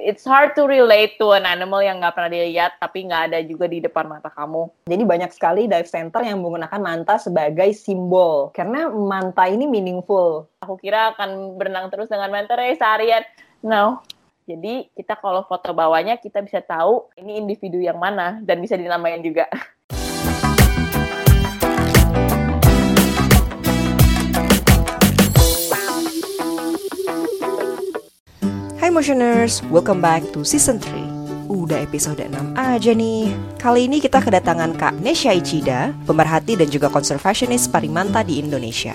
It's hard to relate to an animal yang nggak pernah dilihat tapi nggak ada juga di depan mata kamu. Jadi banyak sekali dive center yang menggunakan manta sebagai simbol karena manta ini meaningful. Aku kira akan berenang terus dengan manta ray seharian. No. Jadi kita kalau foto bawahnya kita bisa tahu ini individu yang mana dan bisa dinamain juga. Hai Motioners, welcome back to season 3 Udah episode 6 aja nih Kali ini kita kedatangan Kak Nesha Ichida Pemerhati dan juga konservasionis parimanta di Indonesia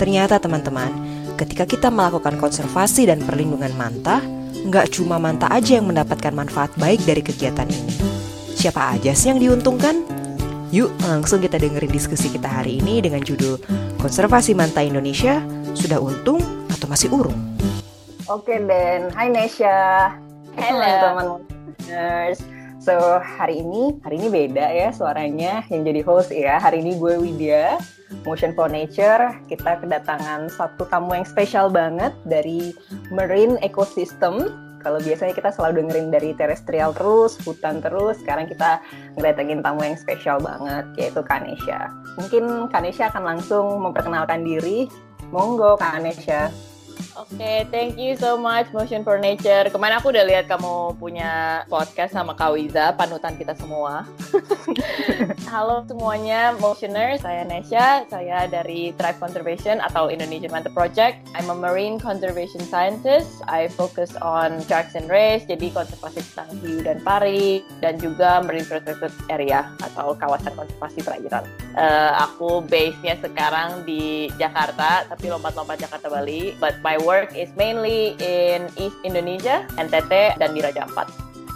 Ternyata teman-teman, ketika kita melakukan konservasi dan perlindungan manta Nggak cuma manta aja yang mendapatkan manfaat baik dari kegiatan ini Siapa aja sih yang diuntungkan? Yuk langsung kita dengerin diskusi kita hari ini dengan judul Konservasi Manta Indonesia Sudah untung atau masih urung? Oke Den, hai Nesha. Halo. Teman-teman listeners. So hari ini, hari ini beda ya suaranya yang jadi host ya. Hari ini gue Widya, Motion for Nature. Kita kedatangan satu tamu yang spesial banget dari Marine Ecosystem. Kalau biasanya kita selalu dengerin dari terestrial terus, hutan terus. Sekarang kita ngedatengin tamu yang spesial banget, yaitu Kanesha. Mungkin Kanesha akan langsung memperkenalkan diri. Monggo Kanesha. Oke, thank you so much Motion for Nature. Kemarin aku udah lihat kamu punya podcast sama Kawiza, panutan kita semua. Halo semuanya, Motioners. Saya Nesha. Saya dari Thrive Conservation atau Indonesian Manta Project. I'm a marine conservation scientist. I focus on sharks and rays, jadi konservasi tentang hiu dan pari, dan juga marine protected area atau kawasan konservasi perairan. Uh, aku base-nya sekarang di Jakarta, tapi lompat-lompat Jakarta Bali. But my work is mainly in East Indonesia, NTT, dan di Raja Ampat.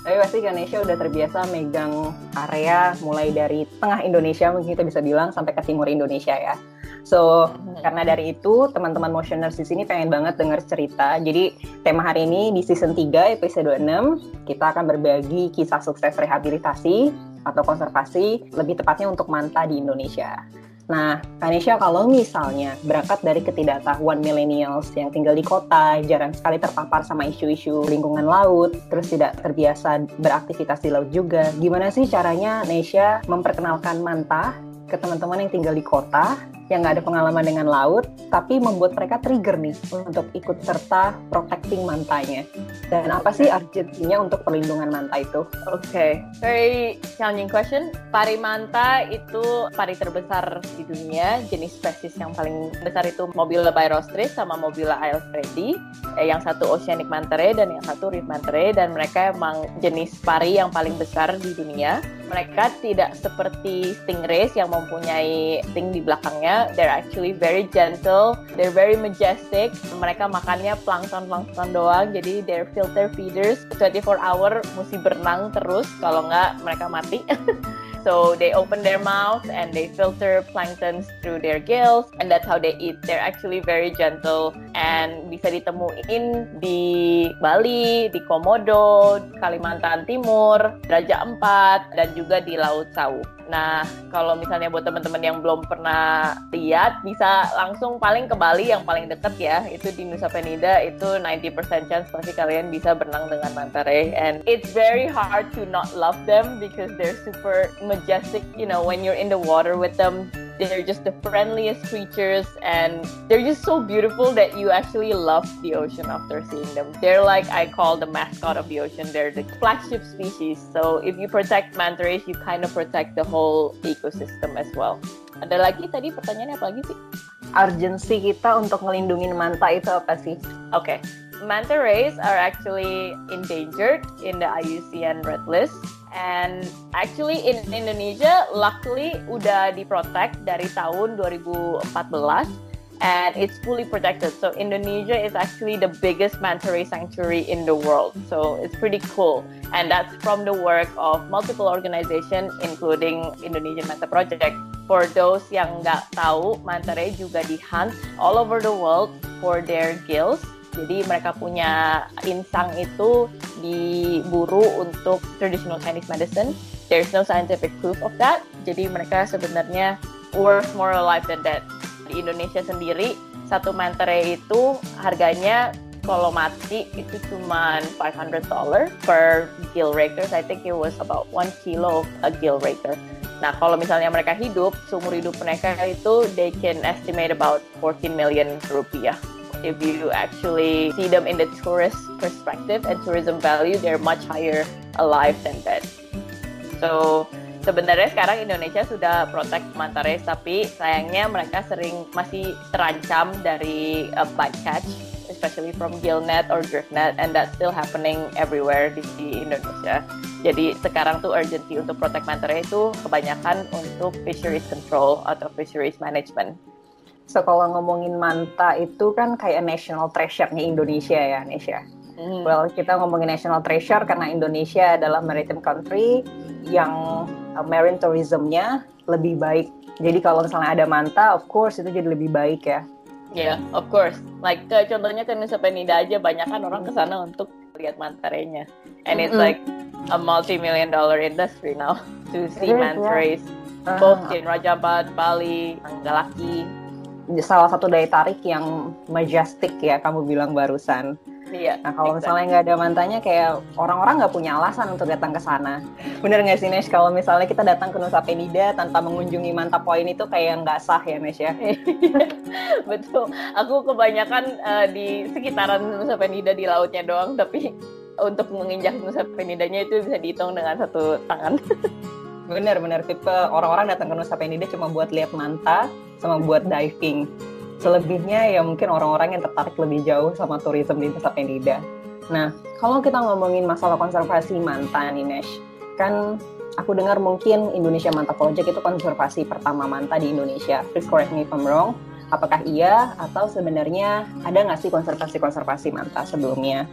Tapi pasti Ganesha udah terbiasa megang area mulai dari tengah Indonesia mungkin kita bisa bilang sampai ke timur Indonesia ya. So, karena dari itu teman-teman motioners di sini pengen banget dengar cerita. Jadi, tema hari ini di season 3 episode 6 kita akan berbagi kisah sukses rehabilitasi atau konservasi lebih tepatnya untuk manta di Indonesia. Nah, Kanesha kalau misalnya berangkat dari ketidaktahuan millennials yang tinggal di kota, jarang sekali terpapar sama isu-isu lingkungan laut, terus tidak terbiasa beraktivitas di laut juga, gimana sih caranya Nesha memperkenalkan manta ke teman-teman yang tinggal di kota yang nggak ada pengalaman dengan laut, tapi membuat mereka trigger nih untuk ikut serta protecting mantanya. Dan apa sih urgensinya untuk perlindungan manta itu? Oke, okay. very challenging question. Pari manta itu pari terbesar di dunia. Jenis spesies yang paling besar itu Mobila byrostris sama Mobila aylesfredi. Eh, yang satu oceanic manta ray dan yang satu reef manta ray. Dan mereka emang jenis pari yang paling besar di dunia. Mereka tidak seperti stingrays yang mempunyai sting di belakangnya they're actually very gentle, they're very majestic. Mereka makannya plankton-plankton doang, jadi they're filter feeders. 24 hour mesti berenang terus, kalau nggak mereka mati. So they open their mouth and they filter planktons through their gills and that's how they eat. They're actually very gentle and bisa ditemuin di Bali, di Komodo, Kalimantan Timur, Raja Ampat dan juga di Laut Sawu. Nah, kalau misalnya buat teman-teman yang belum pernah lihat, bisa langsung paling ke Bali yang paling deket ya. Itu di Nusa Penida, itu 90% chance pasti kalian bisa berenang dengan manta ray. And it's very hard to not love them because they're super majestic. You know, when you're in the water with them, they're just the friendliest creatures and they're just so beautiful that you actually love the ocean after seeing them. They're like I call the mascot of the ocean. They're the flagship species. So if you protect manta rays, you kind of protect the whole ecosystem as well. Ada lagi tadi pertanyaannya apa lagi sih? Urgensi kita untuk ngelindungin manta itu apa sih? Oke. Okay. Manta rays are actually endangered in the IUCN Red List And actually in Indonesia, luckily udah diprotect dari tahun 2014 and it's fully protected. So Indonesia is actually the biggest manta ray sanctuary in the world. So it's pretty cool. And that's from the work of multiple organizations including Indonesian Manta Project. For those yang nggak tahu, manta ray juga di hunt all over the world for their gills jadi mereka punya insang itu diburu untuk traditional Chinese medicine. There's no scientific proof of that. Jadi mereka sebenarnya worth more alive than dead. Di Indonesia sendiri, satu manta ray itu harganya kalau mati itu cuma 500 dollar per gill rakers. I think it was about one kilo a gill raker. Nah, kalau misalnya mereka hidup, seumur hidup mereka itu they can estimate about 14 million rupiah. If you actually see them in the tourist perspective and tourism value, they're much higher alive than dead. So, sebenarnya sekarang Indonesia sudah protect manta tapi sayangnya mereka sering masih terancam dari uh, bycatch especially from gillnet or driftnet and that's still happening everywhere di, Indonesia. Jadi sekarang tuh urgency untuk protect manta itu kebanyakan untuk fisheries control atau fisheries management. So kalau ngomongin manta itu kan kayak national treasure-nya Indonesia ya, Nesya. Mm. Well, kita ngomongin national treasure karena Indonesia adalah maritime country yang uh, marine tourismnya lebih baik. Jadi kalau misalnya ada manta, of course itu jadi lebih baik ya. Yeah, of course. Like ke, contohnya ke Nusa Penida aja banyak kan orang ke sana untuk lihat mantarenya. And it's mm -hmm. like a multi-million dollar industry now to see manta rays. Uh, both in Raja Ampat, Bali, Anggalaki. Salah satu daya tarik yang majestic ya kamu bilang barusan. Iya. Nah kalau misalnya nggak ada mantanya, kayak orang-orang nggak punya alasan untuk datang ke sana. Bener nggak sih Nesh? Kalau misalnya kita datang ke Nusa Penida tanpa mengunjungi mantap poin itu kayak nggak sah ya Nesh ya? Betul. Aku kebanyakan uh, di sekitaran Nusa Penida di lautnya doang, tapi untuk menginjak Nusa Penidanya itu bisa dihitung dengan satu tangan. bener bener tipe orang-orang datang ke Nusa Penida cuma buat lihat manta sama buat diving Selebihnya ya mungkin orang-orang yang tertarik lebih jauh sama turisme di Nusa Penida. Nah, kalau kita ngomongin masalah konservasi manta nih, Nesh, kan aku dengar mungkin Indonesia Manta Project itu konservasi pertama manta di Indonesia. Please correct me if I'm wrong. Apakah iya atau sebenarnya ada nggak sih konservasi-konservasi manta sebelumnya?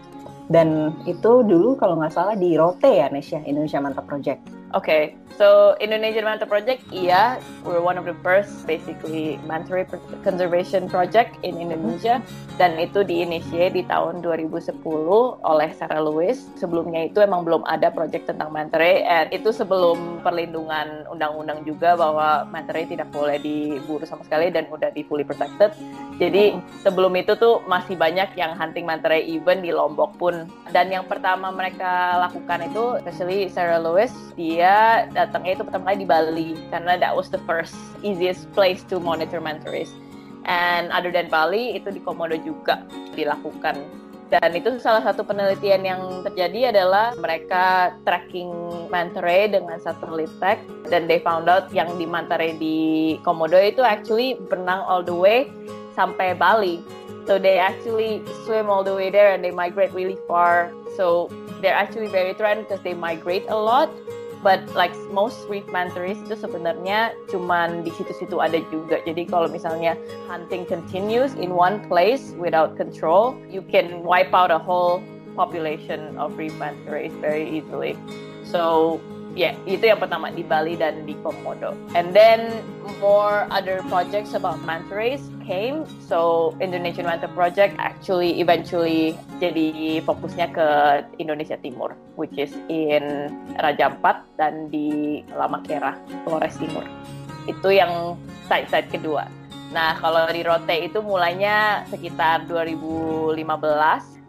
Dan itu dulu kalau nggak salah di Rote ya, Nesh ya, Indonesia Manta Project. Okay, so Indonesian Manta Project, iya, we're one of the first basically manta conservation project in Indonesia dan itu diinisiasi di tahun 2010 oleh Sarah Lewis. Sebelumnya itu emang belum ada project tentang manta and itu sebelum perlindungan undang-undang juga bahwa manta tidak boleh diburu sama sekali dan udah di fully protected. Jadi sebelum itu tuh masih banyak yang hunting manta even di Lombok pun. Dan yang pertama mereka lakukan itu, especially Sarah Lewis, di dia datangnya itu pertama kali di Bali karena that was the first easiest place to monitor manta rays. And other than Bali itu di Komodo juga dilakukan. Dan itu salah satu penelitian yang terjadi adalah mereka tracking manta ray dengan satelit tag dan they found out yang di manta ray di Komodo itu actually berenang all the way sampai Bali. So they actually swim all the way there and they migrate really far. So they're actually very threatened because they migrate a lot but like most reef mantaries itu sebenarnya cuman di situ-situ ada juga. Jadi kalau misalnya hunting continues in one place without control, you can wipe out a whole population of reef mantaries very easily. So yeah, itu yang pertama di Bali dan di Komodo. And then more other projects about manta rays came. So Indonesian Manta Project actually eventually jadi fokusnya ke Indonesia Timur, which is in Raja Ampat dan di Lamakera, Flores Timur. Itu yang site-site kedua. Nah, kalau di Rote itu mulainya sekitar 2015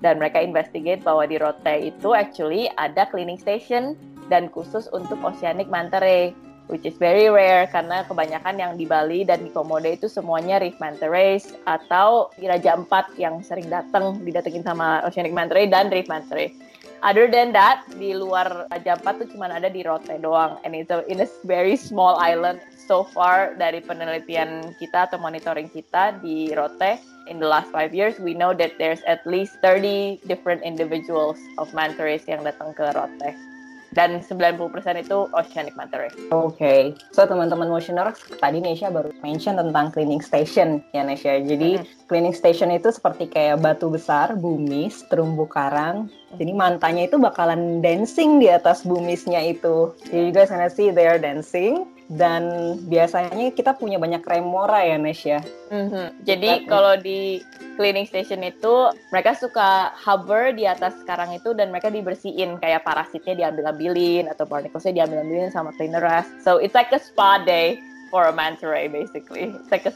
dan mereka investigate bahwa di Rote itu actually ada cleaning station dan khusus untuk oceanic manta ray which is very rare karena kebanyakan yang di Bali dan di Komodo itu semuanya reef manta rays atau Raja Ampat yang sering datang didatengin sama oceanic manta ray dan reef manta ray. Other than that, di luar Raja Ampat tuh cuma ada di Rote doang and it's a, in a very small island. So far dari penelitian kita atau monitoring kita di Rote in the last five years, we know that there's at least 30 different individuals of manta rays yang datang ke Rote dan 90% itu oceanic manta ray. Oke, okay. so teman-teman motioner tadi Nesha baru mention tentang cleaning station ya Nesha. Jadi mm-hmm. cleaning station itu seperti kayak batu besar, bumis, terumbu karang. Jadi mantanya itu bakalan dancing di atas bumisnya itu. You guys gonna see they are dancing dan biasanya kita punya banyak remora ya Nesh ya. Mm-hmm. Jadi kalau di cleaning station itu mereka suka hover di atas sekarang itu dan mereka dibersihin kayak parasitnya diambil-ambilin atau barnaclesnya diambil-ambilin sama cleaner So it's like a spa day for a manta ray basically. It's like a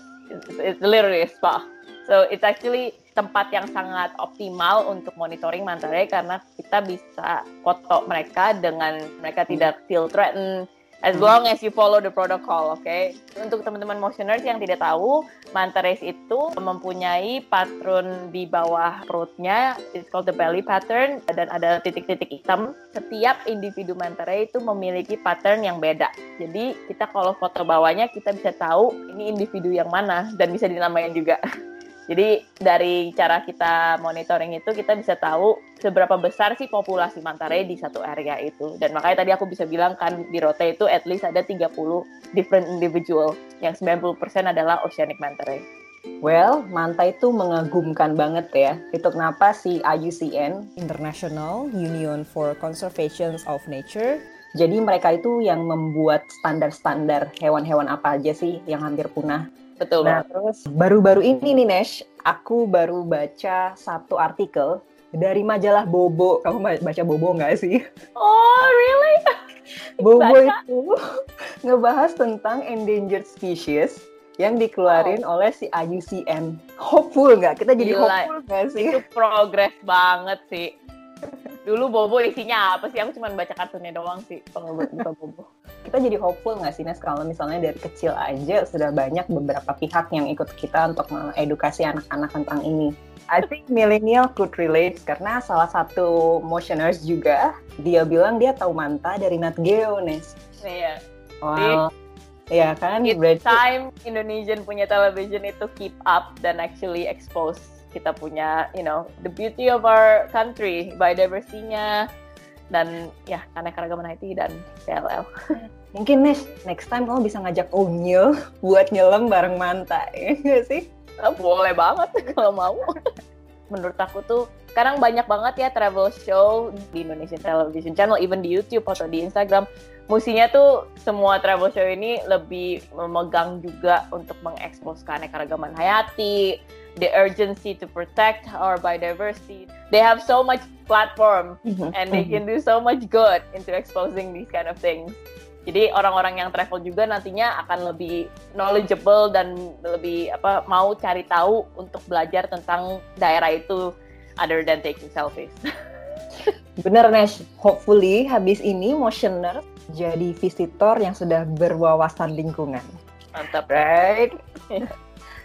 it's literally a spa. So it's actually tempat yang sangat optimal untuk monitoring manta ray karena kita bisa foto mereka dengan mereka tidak feel threatened as long as you follow the protocol, oke? Okay? Untuk teman-teman motioners yang tidak tahu, manta rays itu mempunyai pattern di bawah perutnya, it's called the belly pattern, dan ada titik-titik hitam. Setiap individu manta ray itu memiliki pattern yang beda. Jadi kita kalau foto bawahnya kita bisa tahu ini individu yang mana dan bisa dinamain juga. Jadi dari cara kita monitoring itu kita bisa tahu seberapa besar sih populasi manta ray di satu area itu. Dan makanya tadi aku bisa bilang kan di Rote itu at least ada 30 different individual yang 90% adalah oceanic manta ray. Well, manta itu mengagumkan banget ya. Itu kenapa si IUCN, International Union for Conservation of Nature, jadi mereka itu yang membuat standar-standar hewan-hewan apa aja sih yang hampir punah Betul nah, terus baru-baru ini nih Nesh, aku baru baca satu artikel dari majalah Bobo. Kamu baca Bobo nggak sih? Oh, really? Bobo itu ngebahas tentang endangered species yang dikeluarin oh. oleh si IUCN. Hopeful nggak? Kita jadi Gila. hopeful nggak sih? Itu progress banget sih. Dulu Bobo isinya apa sih? Aku cuma baca kartunnya doang sih kalau buka Bobo kita jadi hopeful nggak sih Nes kalau misalnya dari kecil aja sudah banyak beberapa pihak yang ikut kita untuk mengedukasi anak-anak tentang ini. I think millennial could relate karena salah satu motioners juga dia bilang dia tahu manta dari Nat Geo Nes. Iya. Wow. Iya kan? It's Berarti... time Indonesian punya television itu keep up dan actually expose kita punya, you know, the beauty of our country, biodiversity-nya, dan ya keanekaragaman IT dan CLL. Mungkin next next time kamu bisa ngajak Onyil buat nyelam bareng Manta, ya sih? Oh, boleh banget kalau mau. Menurut aku tuh sekarang banyak banget ya travel show di Indonesian Television Channel, even di YouTube atau di Instagram. Musinya tuh semua travel show ini lebih memegang juga untuk mengekspos keanekaragaman hayati, the urgency to protect our biodiversity. They have so much platform mm-hmm. and they can do so much good into exposing these kind of things. Jadi orang-orang yang travel juga nantinya akan lebih knowledgeable dan lebih apa mau cari tahu untuk belajar tentang daerah itu other than taking selfies. Bener Nesh, hopefully habis ini motioner jadi visitor yang sudah berwawasan lingkungan. Mantap, right?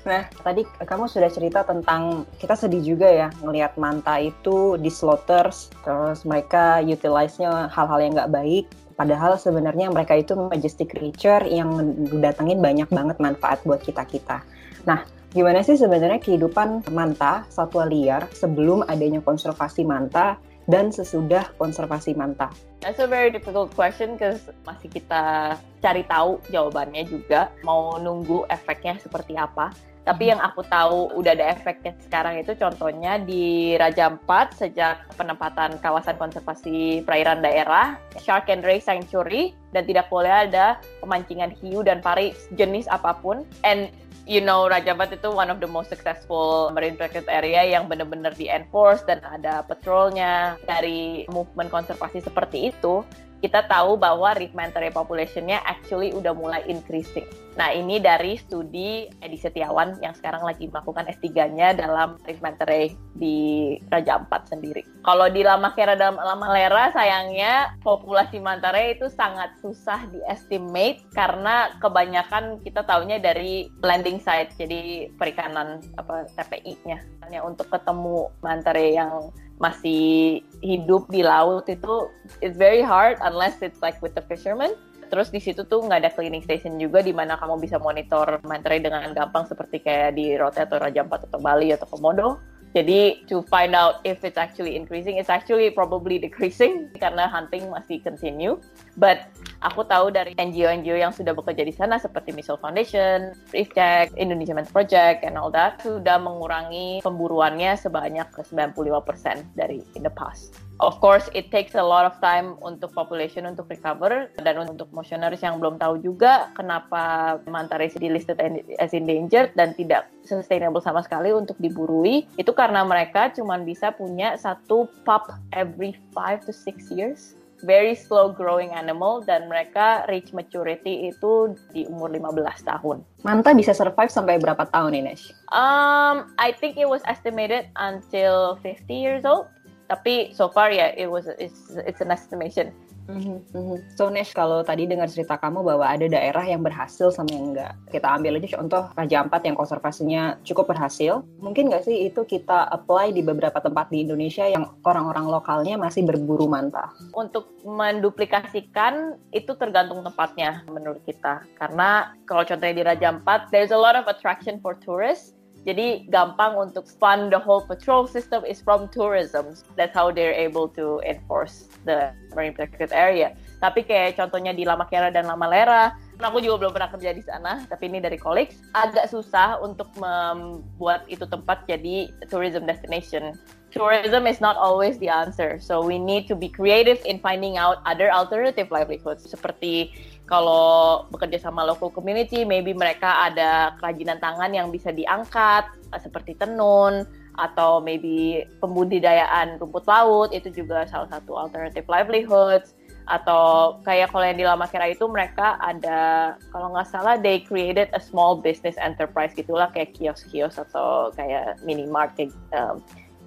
Nah, tadi kamu sudah cerita tentang kita sedih juga ya ngelihat manta itu di slaughters, terus mereka utilize-nya hal-hal yang nggak baik. Padahal sebenarnya mereka itu majestic creature yang datengin banyak banget manfaat buat kita-kita. Nah, gimana sih sebenarnya kehidupan manta satwa liar sebelum adanya konservasi manta dan sesudah konservasi manta? That's a very difficult question because masih kita cari tahu jawabannya juga. Mau nunggu efeknya seperti apa. Tapi yang aku tahu udah ada efeknya sekarang itu contohnya di Raja Ampat sejak penempatan kawasan konservasi perairan daerah, Shark and Ray Sanctuary, dan tidak boleh ada pemancingan hiu dan pari jenis apa pun. And you know Raja Ampat itu one of the most successful marine protected area yang benar-benar di enforce dan ada patrolnya dari movement konservasi seperti itu kita tahu bahwa ray population-nya actually udah mulai increasing. Nah, ini dari studi Edi Setiawan yang sekarang lagi melakukan S3-nya dalam ray di Raja Ampat sendiri. Kalau di Lama Kera dan Lama Lera, sayangnya populasi manta ray itu sangat susah di-estimate karena kebanyakan kita tahunya dari landing site, jadi perikanan apa TPI-nya. Hanya untuk ketemu manta ray yang masih hidup di laut itu it's very hard unless it's like with the fishermen. Terus di situ tuh nggak ada cleaning station juga di mana kamu bisa monitor manta ray dengan gampang seperti kayak di Rote atau Raja Ampat atau Bali atau Komodo. Jadi to find out if it's actually increasing, it's actually probably decreasing karena hunting masih continue. But aku tahu dari NGO-NGO yang sudah bekerja di sana seperti Missile Foundation, Check, Indonesia Men's Project, and all that sudah mengurangi pemburuannya sebanyak ke 95% dari in the past. Of course, it takes a lot of time untuk population untuk recover dan untuk motioners yang belum tahu juga kenapa manta race listed as endangered dan tidak sustainable sama sekali untuk diburui. Itu karena mereka cuma bisa punya satu pup every 5 to 6 years. Very slow growing animal dan mereka reach maturity itu di umur 15 tahun. Manta bisa survive sampai berapa tahun ini, Um, I think it was estimated until 50 years old. Tapi so far ya, yeah, it was it's it's an estimation. Mm-hmm. So Nesh, kalau tadi dengar cerita kamu bahwa ada daerah yang berhasil sama yang enggak, kita ambil aja contoh Raja Ampat yang konservasinya cukup berhasil. Mungkin nggak sih itu kita apply di beberapa tempat di Indonesia yang orang-orang lokalnya masih berburu manta? Untuk menduplikasikan itu tergantung tempatnya menurut kita. Karena kalau contohnya di Raja Ampat, there's a lot of attraction for tourists jadi gampang untuk fund the whole patrol system is from tourism. That's how they're able to enforce the marine protected area. Tapi kayak contohnya di Lama Kera dan Lama Lera, aku juga belum pernah kerja di sana, tapi ini dari colleagues, agak susah untuk membuat itu tempat jadi tourism destination. Tourism is not always the answer, so we need to be creative in finding out other alternative livelihoods seperti kalau bekerja sama local community, maybe mereka ada kerajinan tangan yang bisa diangkat, seperti tenun, atau maybe pembudidayaan rumput laut, itu juga salah satu alternative livelihoods. Atau kayak kalau yang di Lama Kira itu mereka ada, kalau nggak salah, they created a small business enterprise gitulah, kayak kios-kios atau kayak mini market um,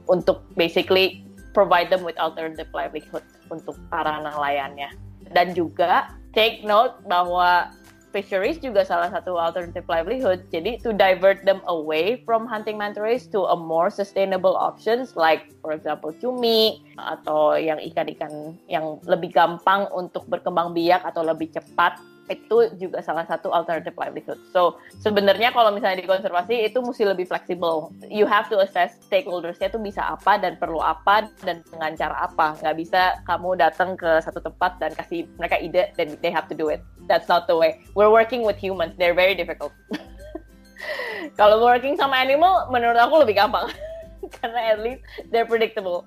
untuk basically provide them with alternative livelihood untuk para nelayannya. Dan juga take note bahwa fisheries juga salah satu alternative livelihood. Jadi to divert them away from hunting manta rays to a more sustainable options like for example cumi atau yang ikan-ikan yang lebih gampang untuk berkembang biak atau lebih cepat itu juga salah satu alternative livelihood. So sebenarnya kalau misalnya di konservasi itu mesti lebih fleksibel. You have to assess stakeholdersnya itu bisa apa dan perlu apa dan dengan cara apa. Nggak bisa kamu datang ke satu tempat dan kasih mereka ide dan they have to do it. That's not the way. We're working with humans. They're very difficult. kalau working sama animal, menurut aku lebih gampang. karena at least they're predictable.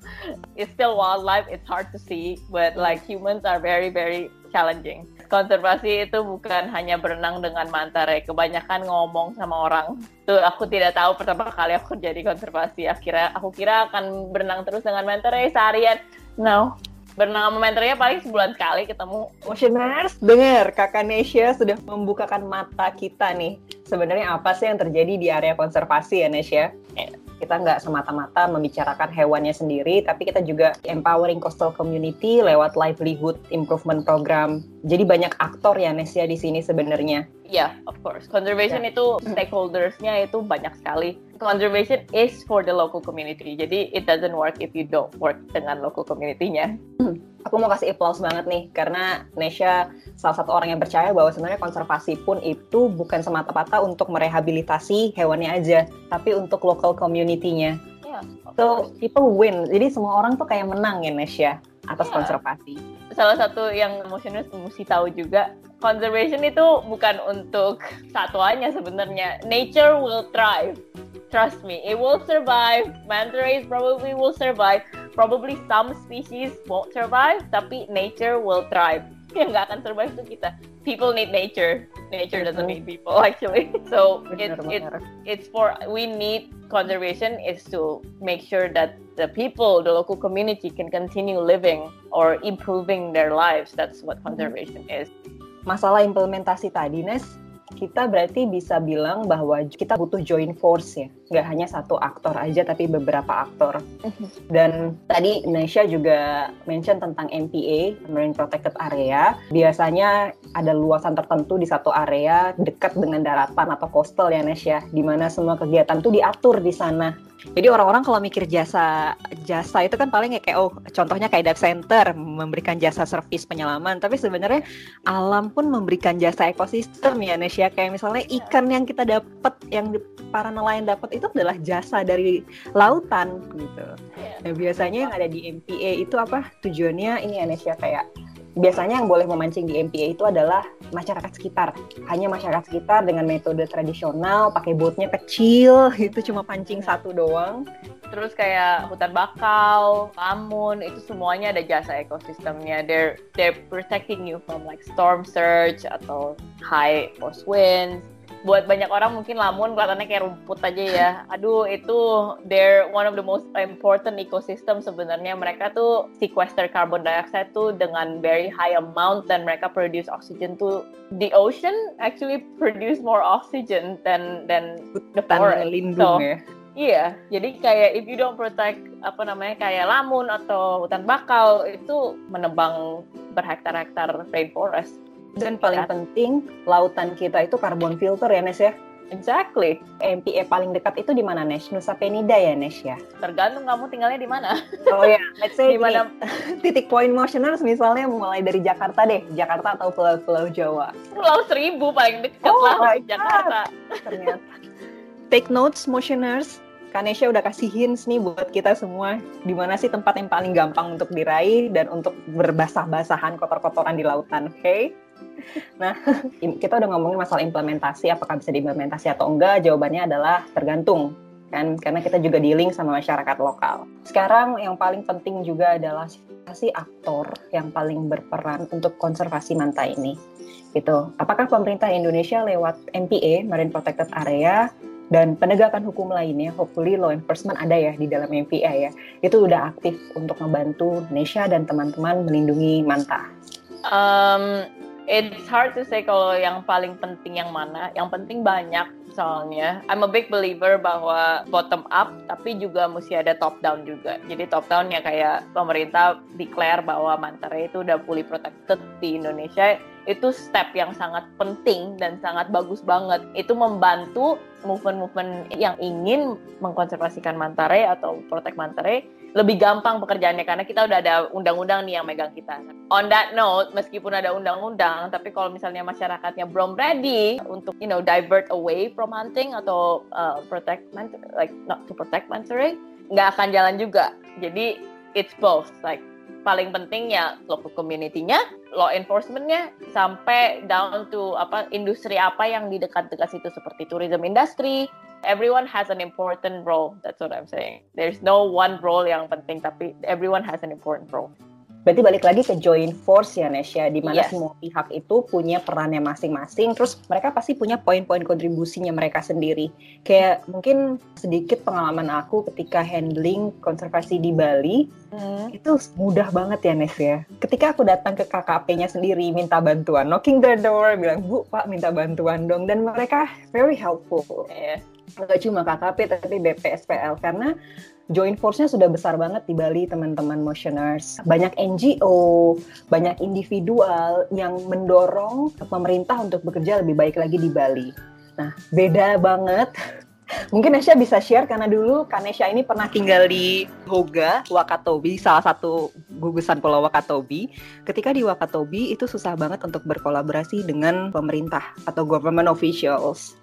It's still wildlife, it's hard to see, but like humans are very very challenging konservasi itu bukan hanya berenang dengan mantare, kebanyakan ngomong sama orang. Tuh aku tidak tahu pertama kali aku jadi konservasi. Akhirnya aku kira akan berenang terus dengan mantare seharian. No, berenang sama mentornya paling sebulan sekali ketemu. Motioners, dengar kakak Nesya sudah membukakan mata kita nih. Sebenarnya apa sih yang terjadi di area konservasi ya Nesya? Yeah kita nggak semata-mata membicarakan hewannya sendiri, tapi kita juga empowering coastal community lewat livelihood improvement program. Jadi banyak aktor ya Nesia di sini sebenarnya. Iya, yeah, of course. Conservation yeah. itu stakeholdersnya itu banyak sekali. Conservation is for the local community. Jadi it doesn't work if you don't work dengan local community-nya. Hmm aku mau kasih applause banget nih karena Nesha salah satu orang yang percaya bahwa sebenarnya konservasi pun itu bukan semata-mata untuk merehabilitasi hewannya aja, tapi untuk local community-nya. Yeah, so people win. Jadi semua orang tuh kayak menang ya Nesha atas yeah. konservasi. Salah satu yang emosional mesti tahu juga conservation itu bukan untuk satuannya sebenarnya. Nature will thrive. Trust me, it will survive. Manta rays probably will survive probably some species won't survive, tapi nature will thrive. Yang nggak akan survive itu kita. People need nature. Nature doesn't need people actually. So it's it's it's for we need conservation is to make sure that the people, the local community can continue living or improving their lives. That's what conservation is. Masalah implementasi tadi, Nes, kita berarti bisa bilang bahwa kita butuh joint force ya, nggak hanya satu aktor aja tapi beberapa aktor. Mhm. Dan tadi Indonesia juga mention tentang MPA (Marine Protected Area). Biasanya ada luasan tertentu di satu area dekat dengan daratan atau coastal ya Indonesia, di mana semua kegiatan tuh diatur di sana. Jadi orang-orang kalau mikir jasa jasa itu kan paling kayak oh contohnya kayak dive center memberikan jasa servis penyelaman, tapi sebenarnya alam pun memberikan jasa ekosistem ya Nesya kayak misalnya ikan yang kita dapat yang para nelayan dapat itu adalah jasa dari lautan gitu. Nah biasanya yang ada di MPA itu apa? Tujuannya ini ya Nesya kayak biasanya yang boleh memancing di MPA itu adalah masyarakat sekitar. Hanya masyarakat sekitar dengan metode tradisional, pakai botnya kecil, itu cuma pancing satu doang. Terus kayak hutan bakau, lamun, itu semuanya ada jasa ekosistemnya. They're they're protecting you from like storm surge atau high force winds. Buat banyak orang mungkin Lamun kelihatannya kayak rumput aja ya. Aduh, itu they're one of the most important ecosystem sebenarnya. Mereka tuh sequester carbon dioxide tuh dengan very high amount dan mereka produce oxygen tuh the ocean actually produce more oxygen than than the forest. lindung so, ya. Iya, jadi kayak if you don't protect apa namanya kayak lamun atau hutan bakau itu menebang berhektar-hektar rainforest. Dan paling ya. penting, lautan kita itu karbon filter ya, Nes ya? Exactly. MPA paling dekat itu di mana, Nes? Nusa Penida ya, Nes ya? Tergantung kamu tinggalnya di mana. Oh ya, let's say di mana titik point motioners misalnya mulai dari Jakarta deh, Jakarta atau pulau-pulau Jawa. Pulau Seribu paling dekat oh lah Jakarta. Ternyata. Take notes motioners, Kanesha udah kasih hints nih buat kita semua di mana sih tempat yang paling gampang untuk diraih dan untuk berbasah-basahan kotor-kotoran di lautan, oke? Okay? Nah, kita udah ngomongin masalah implementasi, apakah bisa diimplementasi atau enggak? Jawabannya adalah tergantung, kan? Karena kita juga dealing sama masyarakat lokal. Sekarang yang paling penting juga adalah si aktor yang paling berperan untuk konservasi manta ini. Gitu. Apakah pemerintah Indonesia lewat MPA, Marine Protected Area, dan penegakan hukum lainnya, hopefully law enforcement ada ya di dalam MPA ya, itu udah aktif untuk membantu Indonesia dan teman-teman melindungi manta. Um, it's hard to say kalau yang paling penting yang mana. Yang penting banyak soalnya. I'm a big believer bahwa bottom up tapi juga mesti ada top down juga. Jadi top down ya kayak pemerintah declare bahwa Mantare itu udah fully protected di Indonesia. Itu step yang sangat penting dan sangat bagus banget. Itu membantu movement-movement yang ingin mengkonservasikan Mantare atau protect Mantare lebih gampang pekerjaannya karena kita udah ada undang-undang nih yang megang kita. On that note, meskipun ada undang-undang, tapi kalau misalnya masyarakatnya belum ready untuk you know divert away from hunting atau uh, protect like not to protect manta nggak akan jalan juga. Jadi it's both like paling penting ya local community-nya, law enforcement-nya, sampai down to apa industri apa yang di dekat-dekat situ seperti tourism industry, everyone has an important role. That's what I'm saying. There's no one role yang penting, tapi everyone has an important role. Berarti balik lagi ke joint force ya Nesya, di mana yes. semua pihak itu punya perannya masing-masing, terus mereka pasti punya poin-poin kontribusinya mereka sendiri. Kayak mungkin sedikit pengalaman aku ketika handling konservasi di Bali, hmm. itu mudah banget ya Nes ya. Ketika aku datang ke KKP-nya sendiri minta bantuan, knocking the door, bilang Bu Pak minta bantuan dong, dan mereka very helpful. Yeah nggak cuma KKP tapi BPSPL karena joint force-nya sudah besar banget di Bali teman-teman motioners. Banyak NGO, banyak individual yang mendorong pemerintah untuk bekerja lebih baik lagi di Bali. Nah, beda banget Mungkin Nesha bisa share karena dulu Kanesha ini pernah tinggal di Hoga, Wakatobi, salah satu gugusan Pulau Wakatobi. Ketika di Wakatobi itu susah banget untuk berkolaborasi dengan pemerintah atau government officials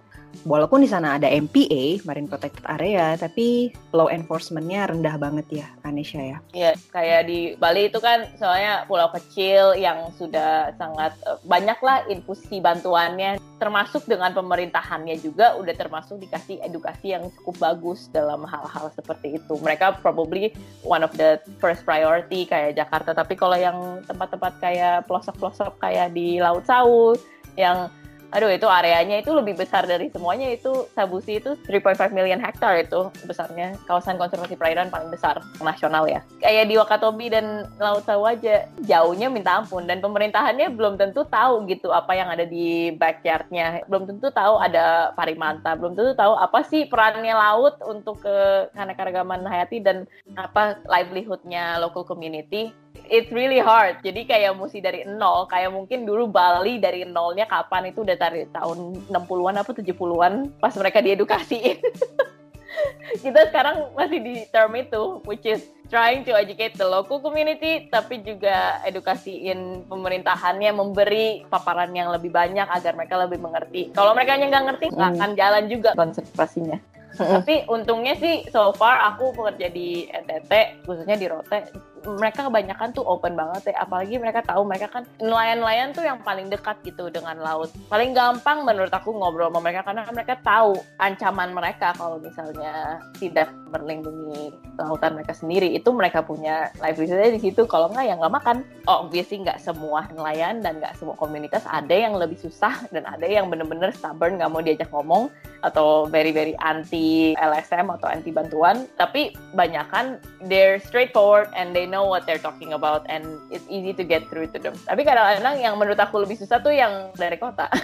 walaupun di sana ada MPA, Marine Protected Area, tapi law enforcementnya rendah banget ya, Anesha ya. Iya, kayak di Bali itu kan soalnya pulau kecil yang sudah sangat uh, banyak lah infusi bantuannya, termasuk dengan pemerintahannya juga udah termasuk dikasih edukasi yang cukup bagus dalam hal-hal seperti itu. Mereka probably one of the first priority kayak Jakarta, tapi kalau yang tempat-tempat kayak pelosok-pelosok kayak di Laut Sawu yang aduh itu areanya itu lebih besar dari semuanya. Itu Sabusi itu 3.5 million hektar itu besarnya. Kawasan konservasi perairan paling besar nasional ya. Kayak di Wakatobi dan Laut Sawaja jauhnya minta ampun. Dan pemerintahannya belum tentu tahu gitu apa yang ada di backyardnya. Belum tentu tahu ada parimanta. Belum tentu tahu apa sih perannya laut untuk ke keanekaragaman hayati dan apa livelihoodnya local community it's really hard. Jadi kayak mesti dari nol. Kayak mungkin dulu Bali dari nolnya kapan itu udah dari tahun 60-an apa 70-an pas mereka diedukasiin. Kita sekarang masih di term itu, which is trying to educate the local community, tapi juga edukasiin pemerintahannya, memberi paparan yang lebih banyak agar mereka lebih mengerti. Kalau mereka nggak ngerti, nggak hmm. akan jalan juga konservasinya. Tapi untungnya sih so far aku bekerja di NTT, khususnya di Rote, mereka kebanyakan tuh open banget ya. Apalagi mereka tahu mereka kan nelayan-nelayan tuh yang paling dekat gitu dengan laut. Paling gampang menurut aku ngobrol sama mereka karena mereka tahu ancaman mereka kalau misalnya tidak melindungi lautan mereka sendiri. Itu mereka punya livelihoodnya di situ. Kalau nggak ya nggak makan. Oh, obviously nggak semua nelayan dan nggak semua komunitas. Ada yang lebih susah dan ada yang bener-bener stubborn nggak mau diajak ngomong atau very very anti LSM atau anti bantuan. Tapi banyak kan they're straightforward and they know what they're talking about and it's easy to get through to them. Tapi kadang-kadang yang menurut aku lebih susah tuh yang dari kota.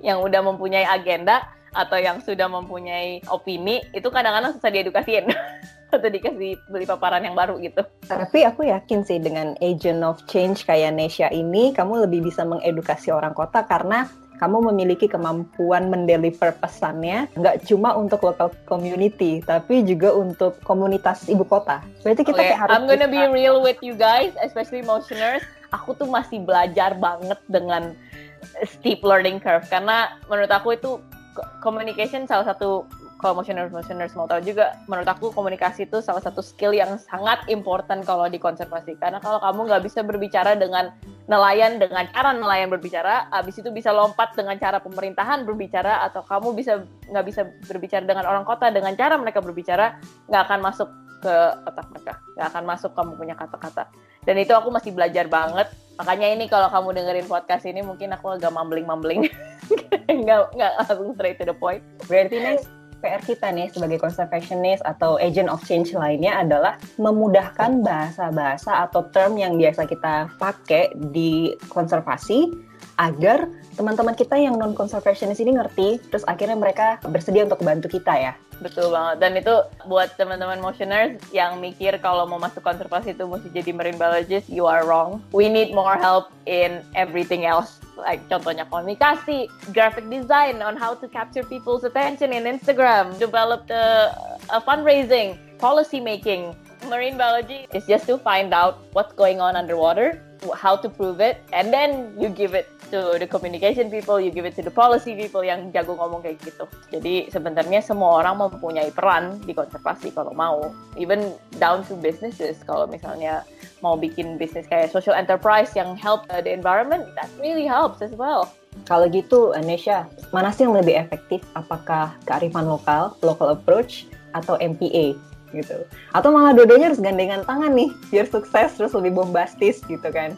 Yang udah mempunyai agenda atau yang sudah mempunyai opini itu kadang-kadang susah diedukasiin. Atau dikasih beli paparan yang baru gitu. Tapi aku yakin sih dengan agent of change kayak Nesha ini, kamu lebih bisa mengedukasi orang kota karena kamu memiliki kemampuan mendeliver pesannya nggak cuma untuk local community tapi juga untuk komunitas ibu kota. Berarti kita okay, harus I'm gonna be real with you guys, especially motioners. Aku tuh masih belajar banget dengan steep learning curve karena menurut aku itu communication salah satu kalau motioners motioners mau tahu juga menurut aku komunikasi itu salah satu skill yang sangat important kalau di konservasi karena kalau kamu nggak bisa berbicara dengan nelayan dengan cara nelayan berbicara abis itu bisa lompat dengan cara pemerintahan berbicara atau kamu bisa nggak bisa berbicara dengan orang kota dengan cara mereka berbicara nggak akan masuk ke otak mereka nggak akan masuk kamu punya kata-kata. Dan itu aku masih belajar banget. Makanya ini kalau kamu dengerin podcast ini mungkin aku agak mumbling mumbling nggak nggak langsung straight to the point. Berarti nih PR kita nih sebagai conservationist atau agent of change lainnya adalah memudahkan bahasa-bahasa atau term yang biasa kita pakai di konservasi agar teman-teman kita yang non conservationist ini ngerti terus akhirnya mereka bersedia untuk bantu kita ya Betul banget. Dan itu buat teman-teman motioners yang mikir kalau mau masuk konservasi itu mesti jadi marine biologist, you are wrong. We need more help in everything else. Like contohnya komunikasi, graphic design on how to capture people's attention in Instagram, develop the uh, fundraising, policy making. Marine biology is just to find out what's going on underwater, how to prove it, and then you give it to the communication people, you give it to the policy people yang jago ngomong kayak gitu. Jadi sebenarnya semua orang mempunyai peran di konservasi kalau mau. Even down to businesses kalau misalnya mau bikin bisnis kayak social enterprise yang help the environment, that really helps as well. Kalau gitu, Anesha, mana sih yang lebih efektif? Apakah kearifan lokal, local approach, atau MPA gitu? Atau malah dua-duanya harus gandengan tangan nih, biar sukses terus lebih bombastis gitu kan?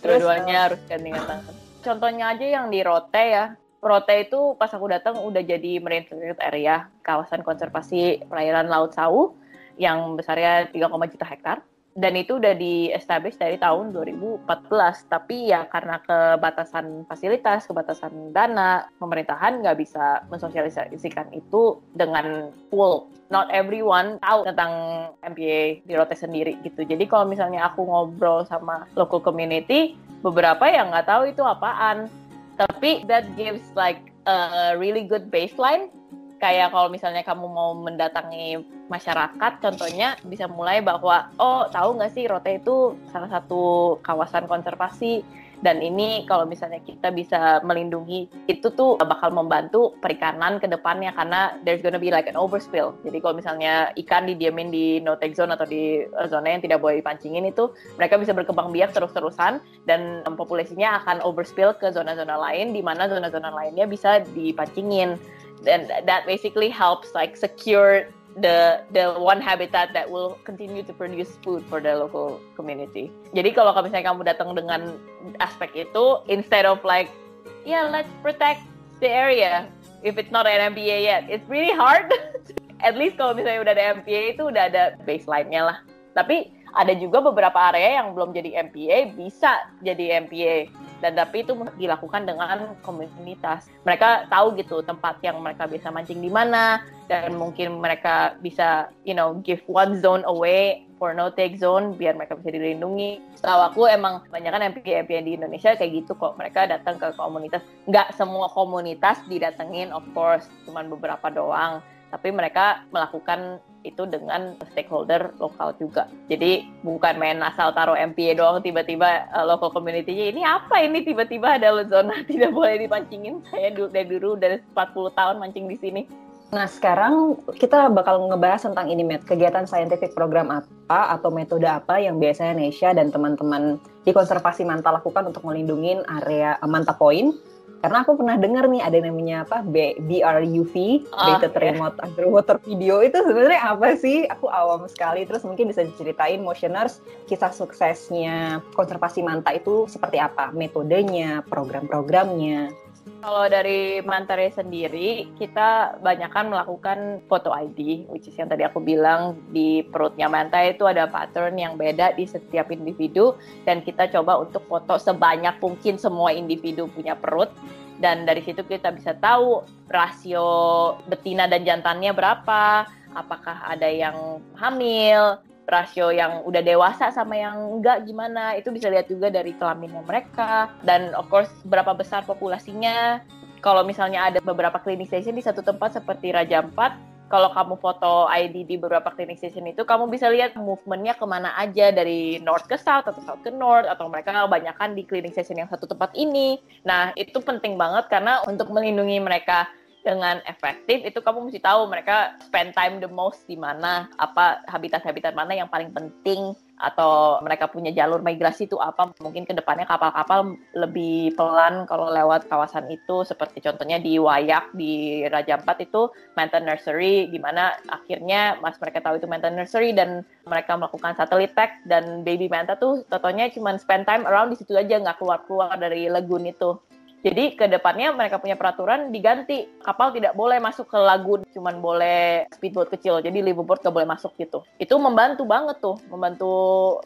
Dua-duanya harus gandengan tangan contohnya aja yang di Rote ya. Rote itu pas aku datang udah jadi marine protected area, kawasan konservasi perairan Laut Sau yang besarnya 3, juta hektar. Dan itu udah di-establish dari tahun 2014. Tapi ya karena kebatasan fasilitas, kebatasan dana, pemerintahan nggak bisa mensosialisasikan itu dengan full. Not everyone tahu tentang MPA di Rote sendiri gitu. Jadi kalau misalnya aku ngobrol sama local community, beberapa yang nggak tahu itu apaan tapi that gives like a really good baseline kayak kalau misalnya kamu mau mendatangi masyarakat contohnya bisa mulai bahwa oh tahu nggak sih Rote itu salah satu kawasan konservasi dan ini kalau misalnya kita bisa melindungi itu tuh bakal membantu perikanan ke depannya karena there's gonna be like an overspill. Jadi kalau misalnya ikan didiamin di no take zone atau di zona yang tidak boleh dipancingin itu mereka bisa berkembang biak terus-terusan dan populasinya akan overspill ke zona-zona lain di mana zona-zona lainnya bisa dipancingin. Dan that basically helps like secure the the one habitat that will continue to produce food for the local community. Jadi kalau misalnya kamu datang dengan aspek itu, instead of like, yeah, let's protect the area if it's not an MPA yet, it's really hard. At least kalau misalnya udah ada MPA itu udah ada baseline-nya lah. Tapi ada juga beberapa area yang belum jadi MPA bisa jadi MPA dan tapi itu dilakukan dengan komunitas. Mereka tahu gitu tempat yang mereka bisa mancing di mana dan mungkin mereka bisa you know give one zone away for no take zone biar mereka bisa dilindungi. Setahu aku emang banyak kan MPA MPA di Indonesia kayak gitu kok. Mereka datang ke komunitas. Nggak semua komunitas didatengin of course, cuman beberapa doang. Tapi mereka melakukan itu dengan stakeholder lokal juga. Jadi bukan main asal taruh MPA doang tiba-tiba uh, local community-nya ini apa ini tiba-tiba ada zona tidak boleh dipancingin. Saya dari dulu dari 40 tahun mancing di sini. Nah, sekarang kita bakal ngebahas tentang ini, Matt. Kegiatan scientific program apa atau metode apa yang biasanya Nesha dan teman-teman di konservasi Manta lakukan untuk melindungi area Manta Point karena aku pernah dengar nih ada namanya apa B BRUV Ah, Beta ya. Remote Underwater Video itu sebenarnya apa sih? Aku awam sekali terus mungkin bisa diceritain motioners kisah suksesnya konservasi manta itu seperti apa? Metodenya, program-programnya. Kalau dari Mantare sendiri, kita banyakkan melakukan foto ID, which is yang tadi aku bilang di perutnya manta itu ada pattern yang beda di setiap individu, dan kita coba untuk foto sebanyak mungkin semua individu punya perut, dan dari situ kita bisa tahu rasio betina dan jantannya berapa, apakah ada yang hamil, rasio yang udah dewasa sama yang enggak gimana. Itu bisa lihat juga dari kelaminnya mereka. Dan of course berapa besar populasinya. Kalau misalnya ada beberapa clinic station di satu tempat seperti Raja Ampat kalau kamu foto ID di beberapa clinic station itu kamu bisa lihat movementnya ke mana aja. Dari north ke south atau south ke north atau mereka kebanyakan di clinic station yang satu tempat ini. Nah itu penting banget karena untuk melindungi mereka dengan efektif itu kamu mesti tahu mereka spend time the most di mana apa habitat-habitat mana yang paling penting atau mereka punya jalur migrasi itu apa. Mungkin ke depannya kapal-kapal lebih pelan kalau lewat kawasan itu seperti contohnya di Wayak di Raja Ampat itu Manta Nursery di mana akhirnya mas mereka tahu itu Manta Nursery dan mereka melakukan satelit tag dan baby manta tuh totonya cuma spend time around di situ aja nggak keluar-keluar dari lagoon itu jadi ke depannya mereka punya peraturan diganti kapal tidak boleh masuk ke lagun, cuman boleh speedboat kecil. Jadi liveaboard gak boleh masuk gitu. Itu membantu banget tuh, membantu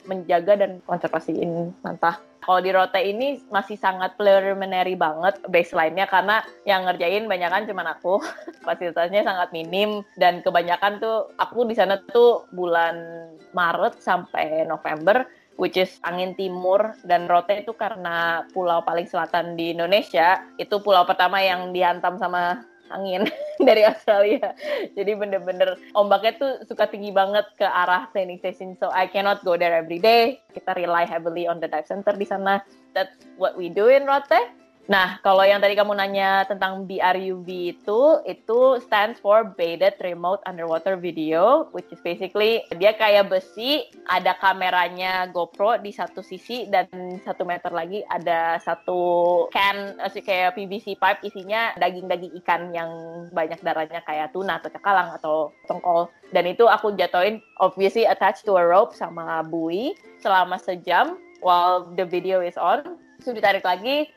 menjaga dan konservasiin mantah. Kalau di Rote ini masih sangat preliminary banget baseline-nya karena yang ngerjain banyakan cuman aku. Fasilitasnya sangat minim dan kebanyakan tuh aku di sana tuh bulan Maret sampai November which is angin timur dan Rote itu karena pulau paling selatan di Indonesia itu pulau pertama yang dihantam sama angin dari Australia. Jadi bener-bener ombaknya tuh suka tinggi banget ke arah training station. So I cannot go there every day. Kita rely heavily on the dive center di sana. That's what we do in Rote Nah, kalau yang tadi kamu nanya tentang BRUV itu, itu stands for Baited Remote Underwater Video, which is basically dia kayak besi, ada kameranya GoPro di satu sisi dan satu meter lagi ada satu can, kayak PVC pipe isinya daging-daging ikan yang banyak darahnya kayak tuna atau cakalang atau tongkol. Dan itu aku jatuhin obviously attached to a rope sama buoy selama sejam while the video is on. Terus ditarik lagi,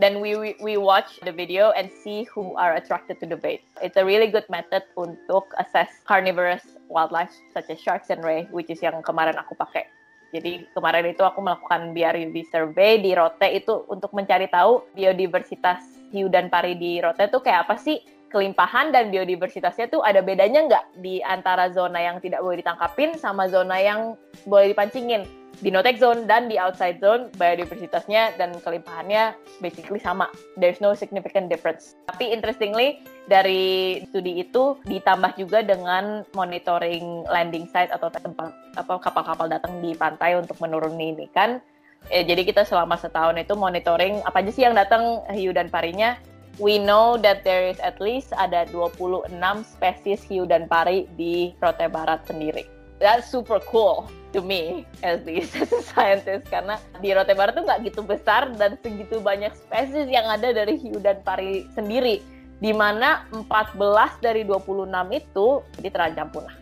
then we, we we watch the video and see who are attracted to the bait. It's a really good method untuk assess carnivorous wildlife such as sharks and ray, which is yang kemarin aku pakai. Jadi kemarin itu aku melakukan BRUV survey di Rote itu untuk mencari tahu biodiversitas hiu dan pari di Rote itu kayak apa sih kelimpahan dan biodiversitasnya tuh ada bedanya nggak di antara zona yang tidak boleh ditangkapin sama zona yang boleh dipancingin di no-take zone dan di outside zone biodiversitasnya dan kelimpahannya basically sama. There's no significant difference. Tapi interestingly dari studi itu ditambah juga dengan monitoring landing site atau tempat apa kapal-kapal datang di pantai untuk menuruni ini kan. Eh, jadi kita selama setahun itu monitoring apa aja sih yang datang hiu dan parinya. We know that there is at least ada 26 spesies hiu dan pari di Rote Barat sendiri. That's super cool to me as as a scientist karena di Rote Barat tuh nggak gitu besar dan segitu banyak spesies yang ada dari hiu dan pari sendiri di mana 14 dari 26 itu jadi terancam punah.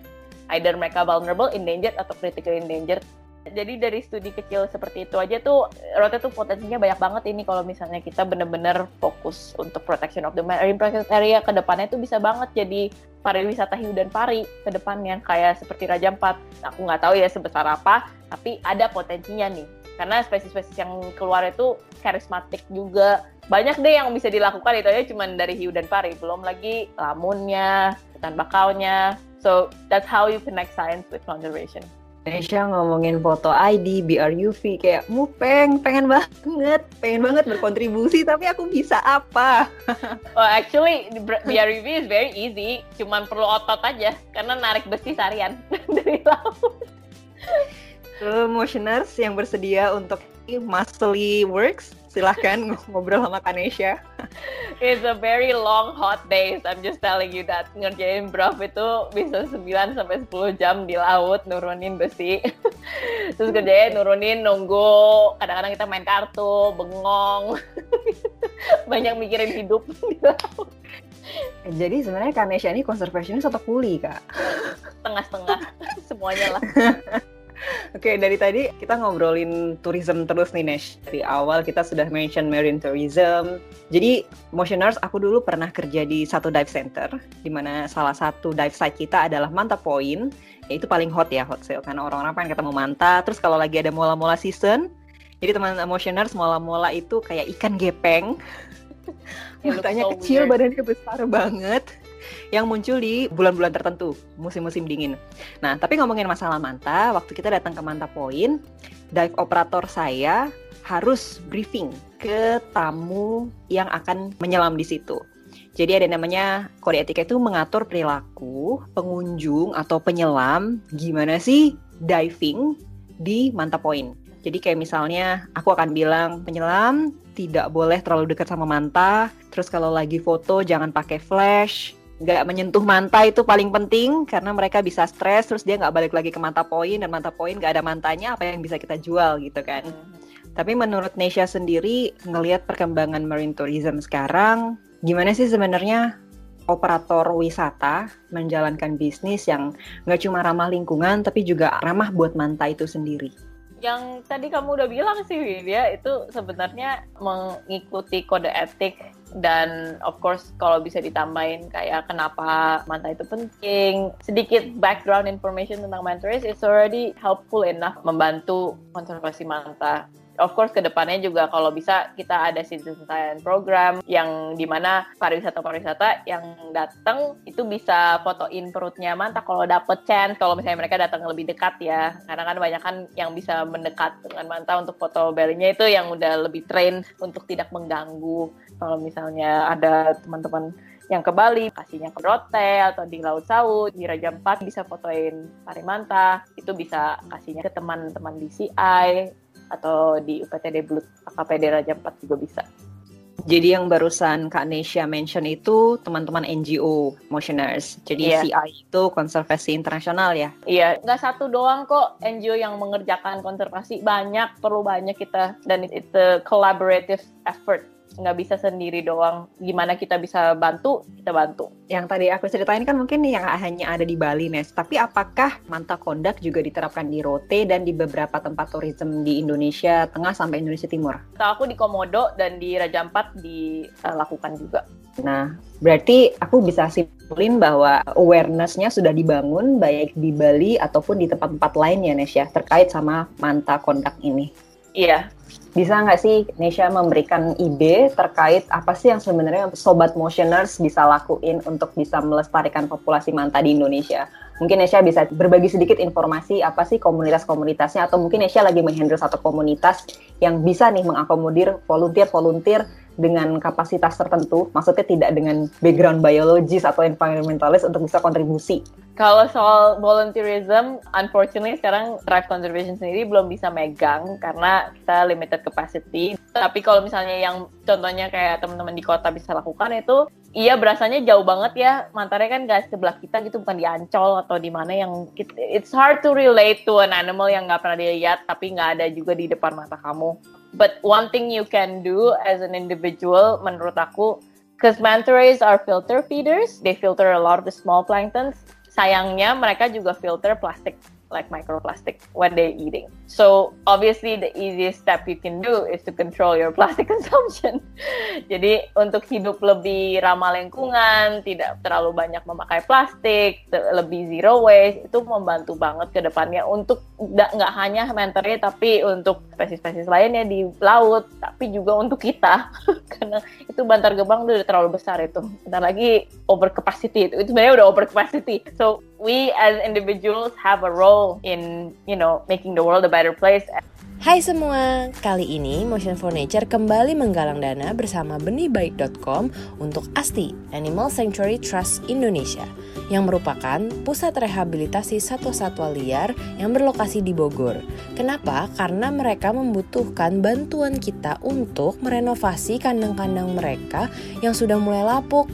Either mereka vulnerable, endangered atau critically endangered. Jadi dari studi kecil seperti itu aja tuh Rote tuh potensinya banyak banget ini kalau misalnya kita bener-bener fokus untuk protection of the marine protected area ke depannya tuh bisa banget jadi pariwisata hiu dan pari ke depannya kayak seperti Raja Ampat. Aku nggak tahu ya sebesar apa, tapi ada potensinya nih. Karena spesies-spesies yang keluar itu karismatik juga. Banyak deh yang bisa dilakukan itu aja cuma dari hiu dan pari, belum lagi lamunnya, hutan bakaunya. So that's how you connect science with conservation. Indonesia ngomongin foto ID, BRUV kayak mupeng, pengen banget, pengen banget berkontribusi tapi aku bisa apa? Oh, actually BRUV is very easy, cuman perlu otot aja karena narik besi seharian dari laut. So, motioners yang bersedia untuk muscly works, silahkan ngobrol sama Kanesha. It's a very long hot days. I'm just telling you that ngerjain brav itu bisa 9 sampai 10 jam di laut nurunin besi. Terus kerjanya nurunin nunggu, kadang-kadang kita main kartu, bengong. banyak mikirin hidup Jadi sebenarnya Kanesha ini conservationist atau kuli kak? Tengah-tengah semuanya lah. Oke, dari tadi kita ngobrolin tourism terus nih, Nesh. Dari awal kita sudah mention marine tourism. Jadi, motioners, aku dulu pernah kerja di satu dive center, di mana salah satu dive site kita adalah Manta Point, yaitu paling hot ya, hot sale, karena orang-orang pengen ketemu Manta. Terus kalau lagi ada mola-mola season, jadi teman motioners mola-mola itu kayak ikan gepeng. Matanya so kecil, weird. badannya besar banget yang muncul di bulan-bulan tertentu, musim-musim dingin. Nah, tapi ngomongin masalah Manta, waktu kita datang ke Manta Point, dive operator saya harus briefing ke tamu yang akan menyelam di situ. Jadi ada namanya kode etika itu mengatur perilaku pengunjung atau penyelam gimana sih diving di Manta Point. Jadi kayak misalnya aku akan bilang penyelam tidak boleh terlalu dekat sama manta. Terus kalau lagi foto jangan pakai flash nggak menyentuh manta itu paling penting karena mereka bisa stres terus dia nggak balik lagi ke manta poin dan manta poin nggak ada mantanya apa yang bisa kita jual gitu kan. Tapi menurut Nesha sendiri ngelihat perkembangan marine tourism sekarang gimana sih sebenarnya operator wisata menjalankan bisnis yang nggak cuma ramah lingkungan tapi juga ramah buat manta itu sendiri? Yang tadi kamu udah bilang sih dia itu sebenarnya mengikuti kode etik dan of course kalau bisa ditambahin kayak kenapa manta itu penting sedikit background information tentang manta race is already helpful enough membantu konservasi manta of course ke depannya juga kalau bisa kita ada citizen science program yang di mana pariwisata-pariwisata yang datang itu bisa fotoin perutnya mantap kalau dapet chance kalau misalnya mereka datang lebih dekat ya. Karena kan banyak kan yang bisa mendekat dengan manta untuk foto belly itu yang udah lebih train untuk tidak mengganggu kalau misalnya ada teman-teman yang ke Bali, kasihnya ke hotel atau di Laut Saud, di Raja Empat bisa fotoin Parimanta, itu bisa kasihnya ke teman-teman DCI, atau di UPTD Blut KPD Raja 4 juga bisa. Jadi yang barusan Kak Nesha mention itu teman-teman NGO motioners. Jadi yeah. CI itu konservasi internasional ya? Iya, nggak satu doang kok NGO yang mengerjakan konservasi. Banyak, perlu banyak kita. Dan it's a collaborative effort nggak bisa sendiri doang. Gimana kita bisa bantu, kita bantu. Yang tadi aku ceritain kan mungkin yang hanya ada di Bali, Nes. Tapi apakah manta kondak juga diterapkan di Rote dan di beberapa tempat tourism di Indonesia Tengah sampai Indonesia Timur? Tahu aku di Komodo dan di Raja Ampat dilakukan juga. Nah, berarti aku bisa simpulin bahwa awareness-nya sudah dibangun baik di Bali ataupun di tempat-tempat lain ya, Nes ya, terkait sama manta kondak ini. Iya, bisa nggak sih Nesha memberikan ide terkait apa sih yang sebenarnya sobat motioners bisa lakuin untuk bisa melestarikan populasi manta di Indonesia? Mungkin Nesha bisa berbagi sedikit informasi apa sih komunitas-komunitasnya atau mungkin Nesha lagi menghandle satu komunitas yang bisa nih mengakomodir volunteer-volunteer dengan kapasitas tertentu, maksudnya tidak dengan background biologis atau environmentalis untuk bisa kontribusi. Kalau soal volunteerism, unfortunately sekarang Thrive Conservation sendiri belum bisa megang karena kita limited capacity. Tapi kalau misalnya yang contohnya kayak teman-teman di kota bisa lakukan itu, iya berasanya jauh banget ya. Mantarnya kan gak sebelah kita gitu, bukan di Ancol atau di mana yang it's hard to relate to an animal yang nggak pernah dilihat tapi nggak ada juga di depan mata kamu But one thing you can do as an individual, menurut aku, because manta rays are filter feeders, they filter a lot of the small planktons. Sayangnya mereka juga filter plastik like microplastic when they're eating. So obviously the easiest step you can do is to control your plastic consumption. Jadi untuk hidup lebih ramah lingkungan, tidak terlalu banyak memakai plastik, lebih zero waste itu membantu banget ke depannya untuk nggak hanya mentornya tapi untuk spesies-spesies lainnya di laut, tapi juga untuk kita karena itu Bantar Gebang udah terlalu besar itu. Bentar lagi over capacity itu, itu sebenarnya udah over capacity. So we as individuals have a role in you know making the world a better place. Hai semua, kali ini Motion for Nature kembali menggalang dana bersama benihbaik.com untuk ASTI, Animal Sanctuary Trust Indonesia, yang merupakan pusat rehabilitasi satwa-satwa liar yang berlokasi di Bogor. Kenapa? Karena mereka membutuhkan bantuan kita untuk merenovasi kandang-kandang mereka yang sudah mulai lapuk.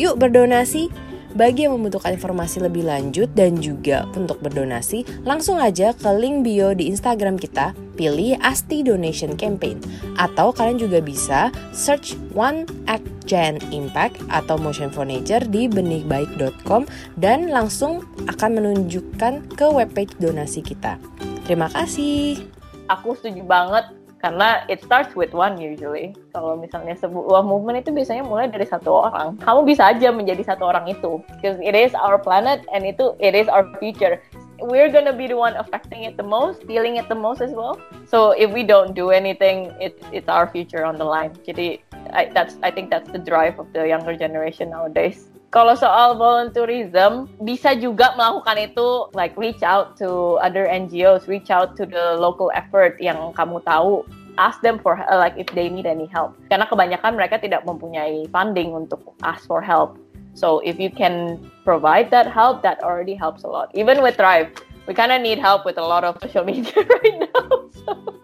Yuk berdonasi! Bagi yang membutuhkan informasi lebih lanjut dan juga untuk berdonasi, langsung aja ke link bio di Instagram kita, pilih Asti Donation Campaign. Atau kalian juga bisa search One Act Gen Impact atau Motion for Nature di benihbaik.com dan langsung akan menunjukkan ke webpage donasi kita. Terima kasih. Aku setuju banget karena it starts with one usually. Kalau misalnya sebuah movement itu biasanya mulai dari satu orang. Kamu bisa aja menjadi satu orang itu, because it is our planet and itu it is our future. We're gonna be the one affecting it the most, feeling it the most as well. So if we don't do anything, it, it's our future on the line. Jadi I, that's I think that's the drive of the younger generation nowadays. Kalau soal volunteerism, bisa juga melakukan itu like reach out to other NGOs, reach out to the local effort yang kamu tahu. Ask them for like if they need any help. Karena kebanyakan mereka tidak mempunyai funding untuk ask for help. So if you can provide that help, that already helps a lot. Even with Thrive, we kind of need help with a lot of social media right now. So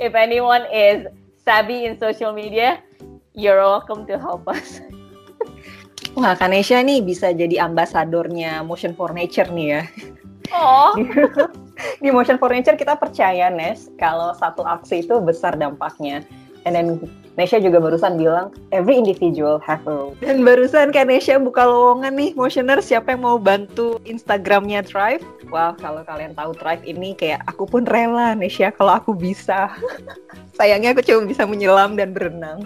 if anyone is savvy in social media, you're welcome to help us. Wah, Kanesha nih bisa jadi ambasadornya Motion for Nature nih ya. Oh. Di Motion for Nature kita percaya, Nes, kalau satu aksi itu besar dampaknya. And then Nesha juga barusan bilang, every individual have a role. Dan barusan kan Nesha buka lowongan nih, motioner siapa yang mau bantu Instagramnya Thrive? Wah, kalau kalian tahu Thrive ini kayak aku pun rela Nesha kalau aku bisa. Sayangnya aku cuma bisa menyelam dan berenang.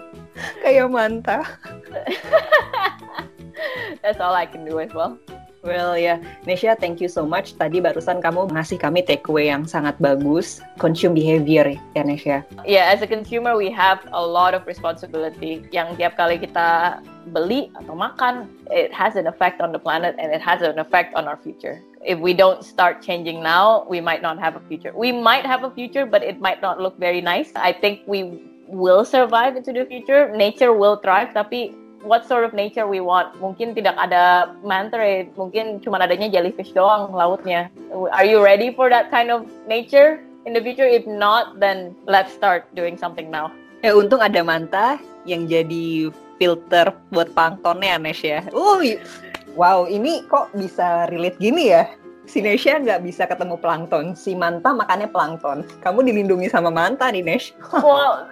Kayak mantap. That's all I can do as well. Well ya, yeah. Nesha, thank you so much. Tadi barusan kamu ngasih kami takeaway yang sangat bagus, consume behavior ya Nesha. Yeah, as a consumer we have a lot of responsibility. Yang tiap kali kita beli atau makan, it has an effect on the planet and it has an effect on our future. If we don't start changing now, we might not have a future. We might have a future, but it might not look very nice. I think we will survive into the future. Nature will thrive, tapi what sort of nature we want. Mungkin tidak ada manta ray, mungkin cuma adanya jellyfish doang lautnya. Are you ready for that kind of nature in the future? If not, then let's start doing something now. Ya untung ada manta yang jadi filter buat planktonnya Anes ya. Uh, wow, ini kok bisa relate gini ya? Si Nesha nggak bisa ketemu plankton, si Manta makannya plankton. Kamu dilindungi sama Manta nih, Nesh. well,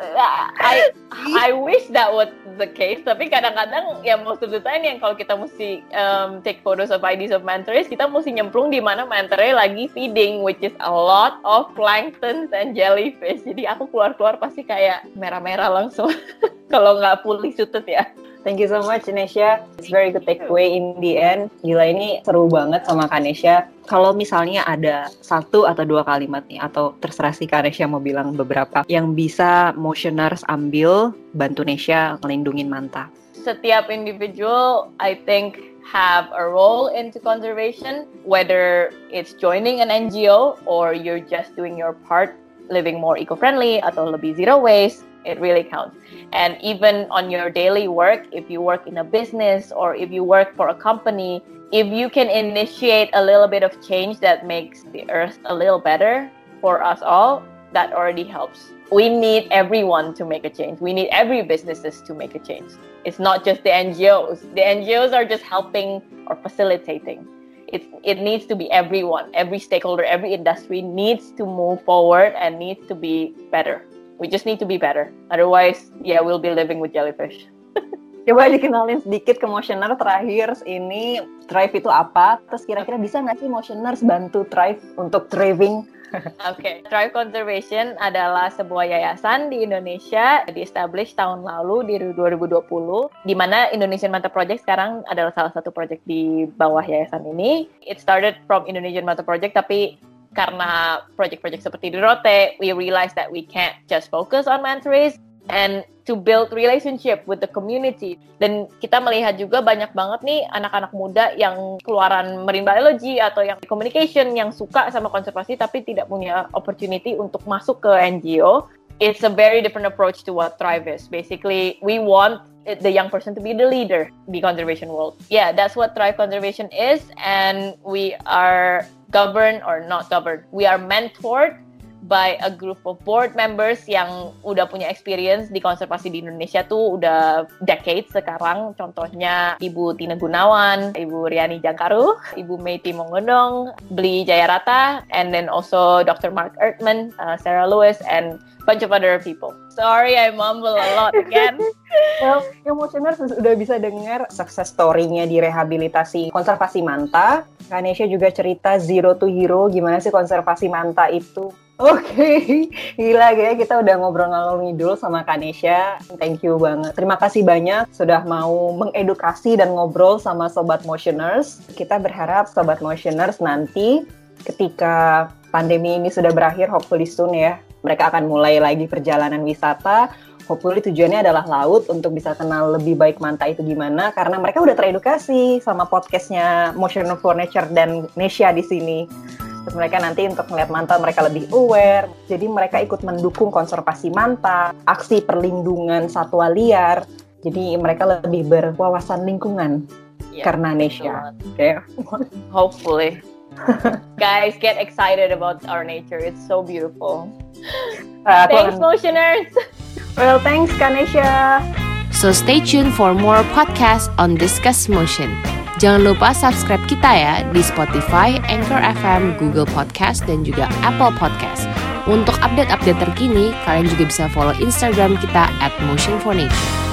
I I wish that was the case, tapi kadang-kadang ya most of the time yang kalau kita mesti um, take photos of IDs of manta rays, kita mesti nyemplung di mana manta ray lagi feeding, which is a lot of plankton and jellyfish. Jadi aku keluar-keluar pasti kayak merah-merah langsung kalau nggak fully suited ya. Thank you so much, Nesha. It's very good takeaway in the end. Gila ini seru banget sama Kanesha. Kalau misalnya ada satu atau dua kalimat nih, atau terserah si Kanesha mau bilang beberapa, yang bisa motioners ambil bantu Nesha ngelindungin Manta. Setiap individual, I think, have a role into conservation, whether it's joining an NGO or you're just doing your part living more eco-friendly atau lebih zero waste it really counts. And even on your daily work, if you work in a business or if you work for a company, if you can initiate a little bit of change that makes the earth a little better for us all, that already helps. We need everyone to make a change. We need every businesses to make a change. It's not just the NGOs. The NGOs are just helping or facilitating. It, it needs to be everyone, every stakeholder, every industry needs to move forward and needs to be better. We just need to be better. Otherwise, yeah, we'll be living with jellyfish. Coba dikenalin sedikit ke motioner terakhir ini Thrive itu apa? Terus kira-kira bisa nggak sih motioners bantu Thrive untuk thriving? Oke, okay. Thrive Conservation adalah sebuah yayasan di Indonesia, di-establish tahun lalu di 2020, di mana Indonesian Manta Project sekarang adalah salah satu project di bawah yayasan ini. It started from Indonesian Manta Project, tapi karena project-project seperti di Rote, we realize that we can't just focus on manta rays and to build relationship with the community. Dan kita melihat juga banyak banget nih anak-anak muda yang keluaran marine biology atau yang communication yang suka sama konservasi tapi tidak punya opportunity untuk masuk ke NGO. It's a very different approach to what Thrive is. Basically, we want the young person to be the leader the conservation world. Yeah, that's what Thrive Conservation is, and we are governed or not governed. We are mentored by a group of board members yang udah punya experience di konservasi di Indonesia tuh udah decades sekarang. Contohnya Ibu Tina Gunawan, Ibu Riani Jangkaru, Ibu Meiti Mongodong, Bli Jayarata, and then also Dr. Mark Ertman, uh, Sarah Lewis, and bunch of other people. Sorry, I mumble a lot again. well, Emotioners udah bisa dengar success story-nya di rehabilitasi konservasi manta. Kanesha juga cerita zero to hero, gimana sih konservasi manta itu Oke, okay. gila ya kita udah ngobrol ngalor ngidul sama Kanesha. Thank you banget. Terima kasih banyak sudah mau mengedukasi dan ngobrol sama Sobat Motioners. Kita berharap Sobat Motioners nanti ketika pandemi ini sudah berakhir, hopefully soon ya, mereka akan mulai lagi perjalanan wisata. Hopefully tujuannya adalah laut untuk bisa kenal lebih baik Manta itu gimana karena mereka udah teredukasi sama podcastnya Motion for Nature dan Nesha di sini. Terus mereka nanti untuk melihat manta mereka lebih aware. Jadi mereka ikut mendukung konservasi manta, aksi perlindungan satwa liar. Jadi mereka lebih berwawasan lingkungan yeah, karena Nesha. Okay. Hopefully. Guys, get excited about our nature. It's so beautiful. Uh, thanks, motioners. Well, thanks, Kanesha. So stay tuned for more podcasts on Discuss Motion. Jangan lupa subscribe kita ya di Spotify, Anchor FM, Google Podcast, dan juga Apple Podcast. Untuk update-update terkini, kalian juga bisa follow Instagram kita at Motion for Nature.